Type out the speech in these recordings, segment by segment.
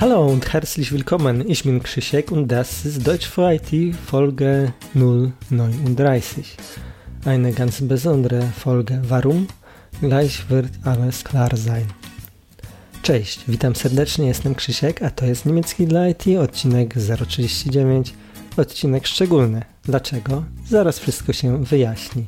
Hallo und herzlich willkommen, ich bin Krzysiek und das ist Deutsch für IT Folge 039. Eine ganz besondere Folge. Warum? Gleich wird alles klar sein. Cześć, witam serdecznie, jestem Krzysiek, a to jest niemiecki dla IT, odcinek 039, odcinek szczególny. Dlaczego? Zaraz wszystko się wyjaśni.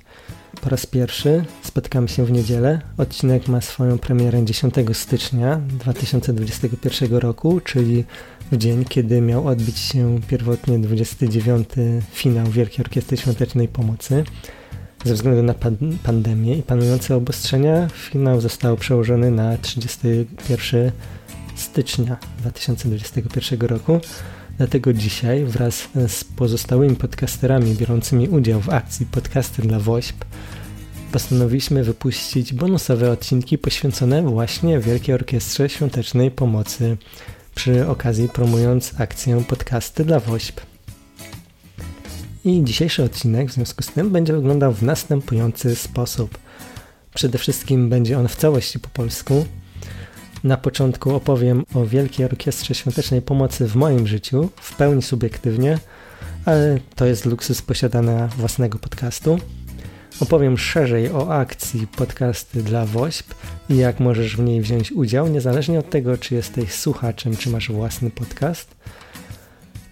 Po raz pierwszy spotkamy się w niedzielę. Odcinek ma swoją premierę 10 stycznia 2021 roku, czyli w dzień, kiedy miał odbyć się pierwotnie 29 finał Wielkiej Orkiestry Świątecznej Pomocy. Ze względu na pan pandemię i panujące obostrzenia, finał został przełożony na 31 stycznia 2021 roku. Dlatego dzisiaj wraz z pozostałymi podcasterami biorącymi udział w akcji Podcasty dla WOŚP postanowiliśmy wypuścić bonusowe odcinki poświęcone właśnie Wielkiej Orkiestrze Świątecznej Pomocy przy okazji promując akcję Podcasty dla WOŚP. I dzisiejszy odcinek w związku z tym będzie wyglądał w następujący sposób. Przede wszystkim będzie on w całości po polsku. Na początku opowiem o Wielkiej Orkiestrze Świątecznej Pomocy w moim życiu, w pełni subiektywnie, ale to jest luksus posiadania własnego podcastu. Opowiem szerzej o akcji podcasty dla WOŚP i jak możesz w niej wziąć udział, niezależnie od tego, czy jesteś słuchaczem, czy masz własny podcast.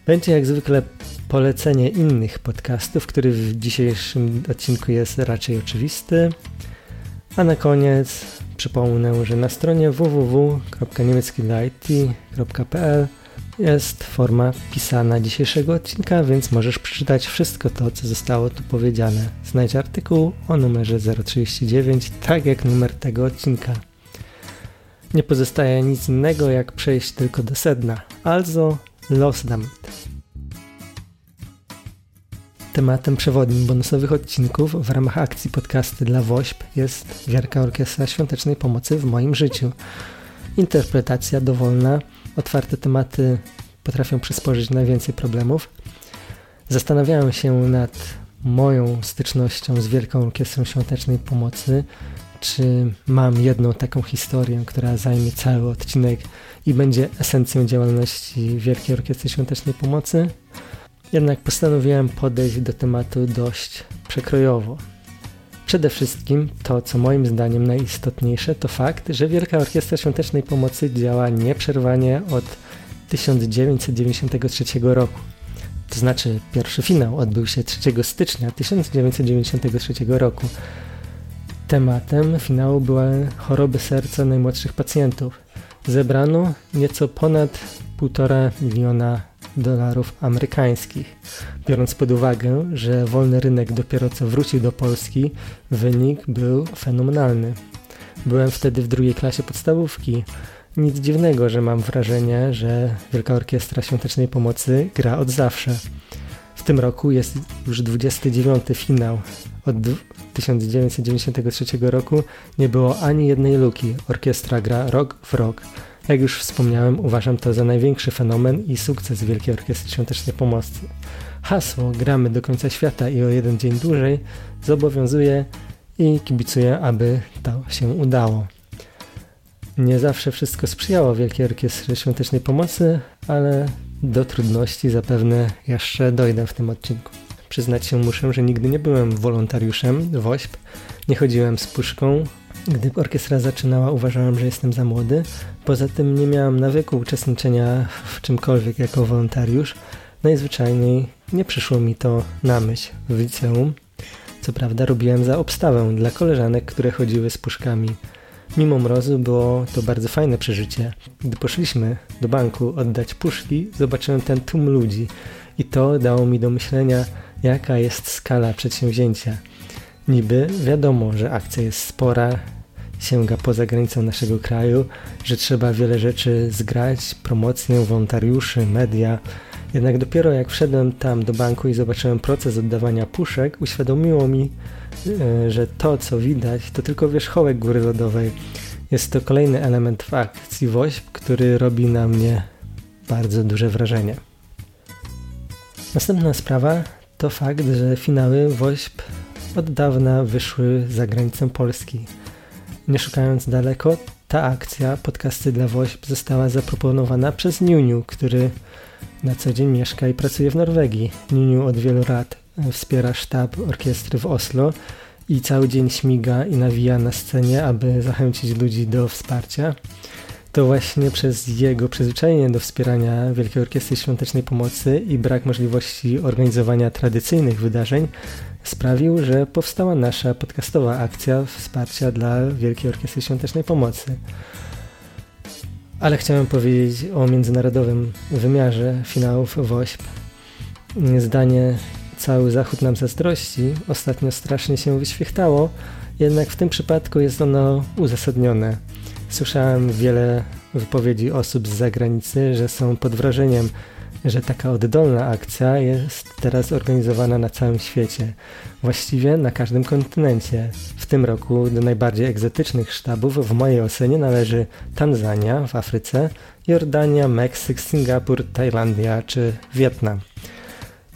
Będzie jak zwykle polecenie innych podcastów, który w dzisiejszym odcinku jest raczej oczywisty. A na koniec przypomnę, że na stronie www.niemieckilit.pl jest forma pisana dzisiejszego odcinka, więc możesz przeczytać wszystko to, co zostało tu powiedziane. Znajdź artykuł o numerze 039, tak jak numer tego odcinka. Nie pozostaje nic innego, jak przejść tylko do sedna. Also, los damit. Tematem przewodnim bonusowych odcinków w ramach akcji podcasty dla WOŚP jest Wielka Orkiestra Świątecznej Pomocy w moim życiu. Interpretacja dowolna, otwarte tematy potrafią przysporzyć najwięcej problemów. Zastanawiałem się nad moją stycznością z Wielką Orkiestrą Świątecznej Pomocy, czy mam jedną taką historię, która zajmie cały odcinek i będzie esencją działalności Wielkiej Orkiestry Świątecznej Pomocy, jednak postanowiłem podejść do tematu dość przekrojowo. Przede wszystkim to, co moim zdaniem najistotniejsze, to fakt, że Wielka Orkiestra Świątecznej Pomocy działa nieprzerwanie od 1993 roku. To znaczy, pierwszy finał odbył się 3 stycznia 1993 roku. Tematem finału były choroby serca najmłodszych pacjentów. Zebrano nieco ponad 1,5 miliona dolarów amerykańskich. Biorąc pod uwagę, że wolny rynek dopiero co wrócił do Polski, wynik był fenomenalny. Byłem wtedy w drugiej klasie podstawówki. Nic dziwnego, że mam wrażenie, że Wielka Orkiestra Świątecznej Pomocy gra od zawsze. W tym roku jest już 29 finał. Od 1993 roku nie było ani jednej luki. Orkiestra gra rok w rok. Jak już wspomniałem, uważam to za największy fenomen i sukces Wielkiej Orkiestry Świątecznej Pomocy. Hasło gramy do końca świata i o jeden dzień dłużej zobowiązuje i kibicuję, aby to się udało. Nie zawsze wszystko sprzyjało Wielkiej Orkiestrze Świątecznej Pomocy, ale do trudności zapewne jeszcze dojdę w tym odcinku. Przyznać się muszę, że nigdy nie byłem wolontariuszem WOŚP, nie chodziłem z puszką, gdy orkiestra zaczynała, uważałem, że jestem za młody. Poza tym nie miałem nawyku uczestniczenia w czymkolwiek jako wolontariusz. Najzwyczajniej nie przyszło mi to na myśl w liceum. Co prawda robiłem za obstawę dla koleżanek, które chodziły z puszkami. Mimo mrozu było to bardzo fajne przeżycie. Gdy poszliśmy do banku oddać puszki, zobaczyłem ten tłum ludzi i to dało mi do myślenia, jaka jest skala przedsięwzięcia. Niby wiadomo, że akcja jest spora, sięga poza granicą naszego kraju, że trzeba wiele rzeczy zgrać, promocję, wolontariuszy, media. Jednak dopiero jak wszedłem tam do banku i zobaczyłem proces oddawania puszek, uświadomiło mi, e, że to co widać to tylko wierzchołek góry lodowej. Jest to kolejny element w akcji WOŚP, który robi na mnie bardzo duże wrażenie. Następna sprawa to fakt, że finały WOŚP od dawna wyszły za granicę Polski. Nie szukając daleko, ta akcja Podcasty dla WOŚP została zaproponowana przez Niuniu, który na co dzień mieszka i pracuje w Norwegii. Niuniu od wielu lat wspiera sztab orkiestry w Oslo i cały dzień śmiga i nawija na scenie, aby zachęcić ludzi do wsparcia. To właśnie przez jego przyzwyczajenie do wspierania Wielkiej Orkiestry Świątecznej Pomocy i brak możliwości organizowania tradycyjnych wydarzeń sprawił, że powstała nasza podcastowa akcja wsparcia dla Wielkiej Orkiestry Świątecznej Pomocy. Ale chciałem powiedzieć o międzynarodowym wymiarze finałów WOŚP. Zdanie cały Zachód nam zazdrości ostatnio strasznie się wyświechtało, jednak w tym przypadku jest ono uzasadnione. Słyszałem wiele wypowiedzi osób z zagranicy, że są pod wrażeniem, że taka oddolna akcja jest teraz organizowana na całym świecie, właściwie na każdym kontynencie. W tym roku do najbardziej egzotycznych sztabów w mojej ocenie należy Tanzania w Afryce, Jordania, Meksyk, Singapur, Tajlandia czy Wietnam.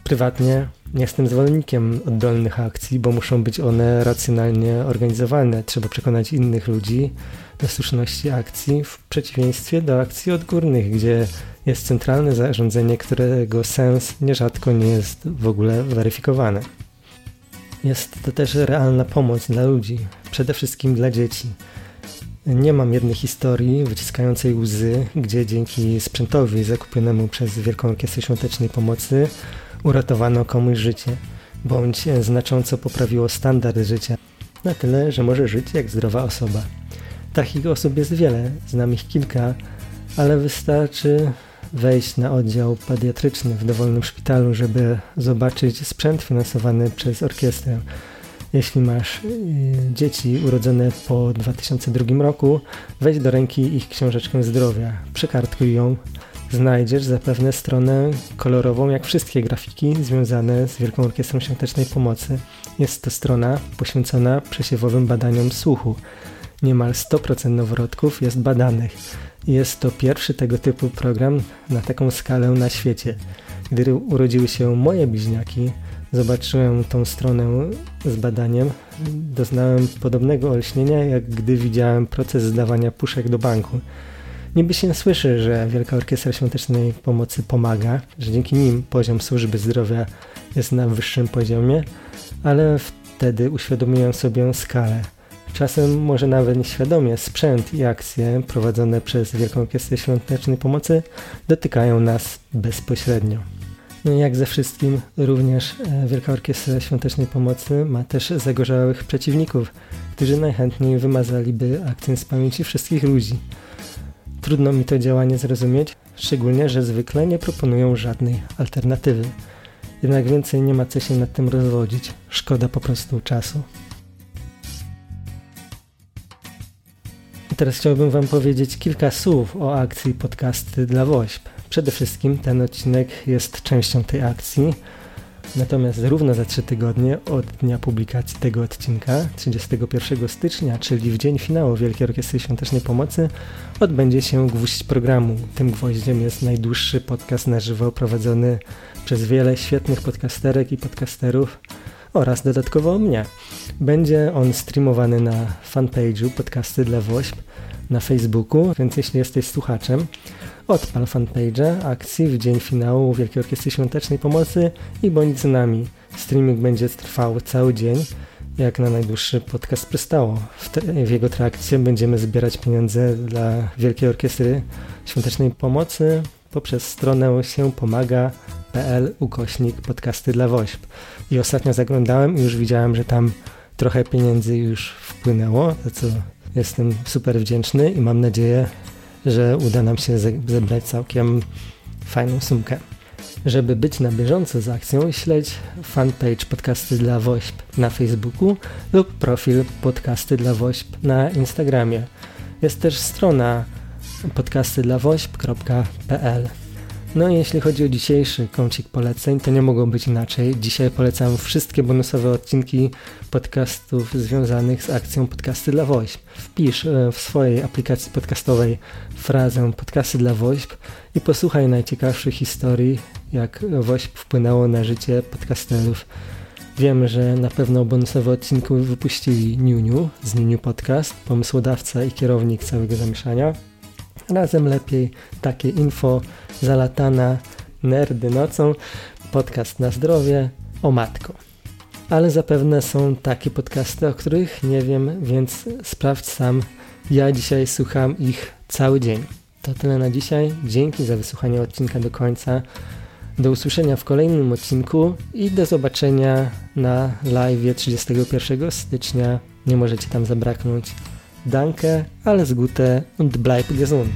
Prywatnie jestem zwolennikiem oddolnych akcji, bo muszą być one racjonalnie organizowane. Trzeba przekonać innych ludzi do słuszności akcji w przeciwieństwie do akcji odgórnych, gdzie jest centralne zarządzenie, którego sens nierzadko nie jest w ogóle weryfikowany. Jest to też realna pomoc dla ludzi, przede wszystkim dla dzieci. Nie mam jednej historii wyciskającej łzy, gdzie dzięki sprzętowi zakupionemu przez Wielką Orkiestrę Świątecznej Pomocy uratowano komuś życie, bądź znacząco poprawiło standard życia, na tyle, że może żyć jak zdrowa osoba. Takich osób jest wiele, znam ich kilka, ale wystarczy wejść na oddział pediatryczny w dowolnym szpitalu, żeby zobaczyć sprzęt finansowany przez orkiestrę. Jeśli masz y, dzieci urodzone po 2002 roku, weź do ręki ich książeczkę zdrowia, przekartkuj ją, znajdziesz zapewne stronę kolorową jak wszystkie grafiki związane z Wielką Orkiestrą Świątecznej Pomocy. Jest to strona poświęcona przesiewowym badaniom słuchu. Niemal 100% noworodków jest badanych. Jest to pierwszy tego typu program na taką skalę na świecie. Gdy urodziły się moje bliźniaki, zobaczyłem tą stronę z badaniem, doznałem podobnego olśnienia, jak gdy widziałem proces zdawania puszek do banku. Niby się słyszy, że Wielka Orkiestra Świątecznej Pomocy pomaga, że dzięki nim poziom służby zdrowia jest na wyższym poziomie, ale wtedy uświadomiłem sobie skalę. Czasem może nawet nieświadomie sprzęt i akcje prowadzone przez Wielką Orkiestrę Świątecznej Pomocy dotykają nas bezpośrednio. No jak ze wszystkim, również e, Wielka Orkiestra Świątecznej Pomocy ma też zagorzałych przeciwników, którzy najchętniej wymazaliby akcję z pamięci wszystkich ludzi. Trudno mi to działanie zrozumieć, szczególnie, że zwykle nie proponują żadnej alternatywy. Jednak więcej nie ma co się nad tym rozwodzić. Szkoda po prostu czasu. Teraz chciałbym Wam powiedzieć kilka słów o akcji podcasty dla WOŚP. Przede wszystkim ten odcinek jest częścią tej akcji, natomiast równo za trzy tygodnie od dnia publikacji tego odcinka, 31 stycznia, czyli w dzień finału Wielkiej Orkiestry Świątecznej Pomocy, odbędzie się gwóźdź programu. Tym gwoździem jest najdłuższy podcast na żywo prowadzony przez wiele świetnych podcasterek i podcasterów oraz dodatkowo mnie. Będzie on streamowany na fanpage'u podcasty dla WOŚP na Facebooku, więc jeśli jesteś słuchaczem, odpal fanpage'a akcji w dzień finału Wielkiej Orkiestry Świątecznej Pomocy i bądź z nami. Streaming będzie trwał cały dzień, jak na najdłuższy podcast przystało. W, w jego trakcie będziemy zbierać pieniądze dla Wielkiej Orkiestry Świątecznej Pomocy poprzez stronę się pomaga.pl ukośnik podcasty dla WOŚP. I ostatnio zaglądałem i już widziałem, że tam trochę pieniędzy już wpłynęło, za co jestem super wdzięczny i mam nadzieję, że uda nam się zebrać całkiem fajną sumkę. Żeby być na bieżąco z akcją, śledź fanpage Podcasty dla WOŚP na Facebooku lub profil Podcasty dla WOŚP na Instagramie. Jest też strona podcastydlawośp.pl no i jeśli chodzi o dzisiejszy kącik poleceń, to nie mogą być inaczej. Dzisiaj polecam wszystkie bonusowe odcinki podcastów związanych z akcją Podcasty dla WOŚP. Wpisz e, w swojej aplikacji podcastowej frazę Podcasty dla WOŚP i posłuchaj najciekawszych historii, jak WOŚP wpłynęło na życie podcasterów. Wiem, że na pewno bonusowe odcinki wypuścili Niuniu z Niuniu Podcast, pomysłodawca i kierownik całego zamieszania. Razem lepiej takie info, zalatana, nerdy nocą, podcast na zdrowie, o matko. Ale zapewne są takie podcasty, o których nie wiem, więc sprawdź sam. Ja dzisiaj słucham ich cały dzień. To tyle na dzisiaj. Dzięki za wysłuchanie odcinka do końca. Do usłyszenia w kolejnym odcinku i do zobaczenia na live 31 stycznia. Nie możecie tam zabraknąć. Danke, alles Gute und bleib gesund.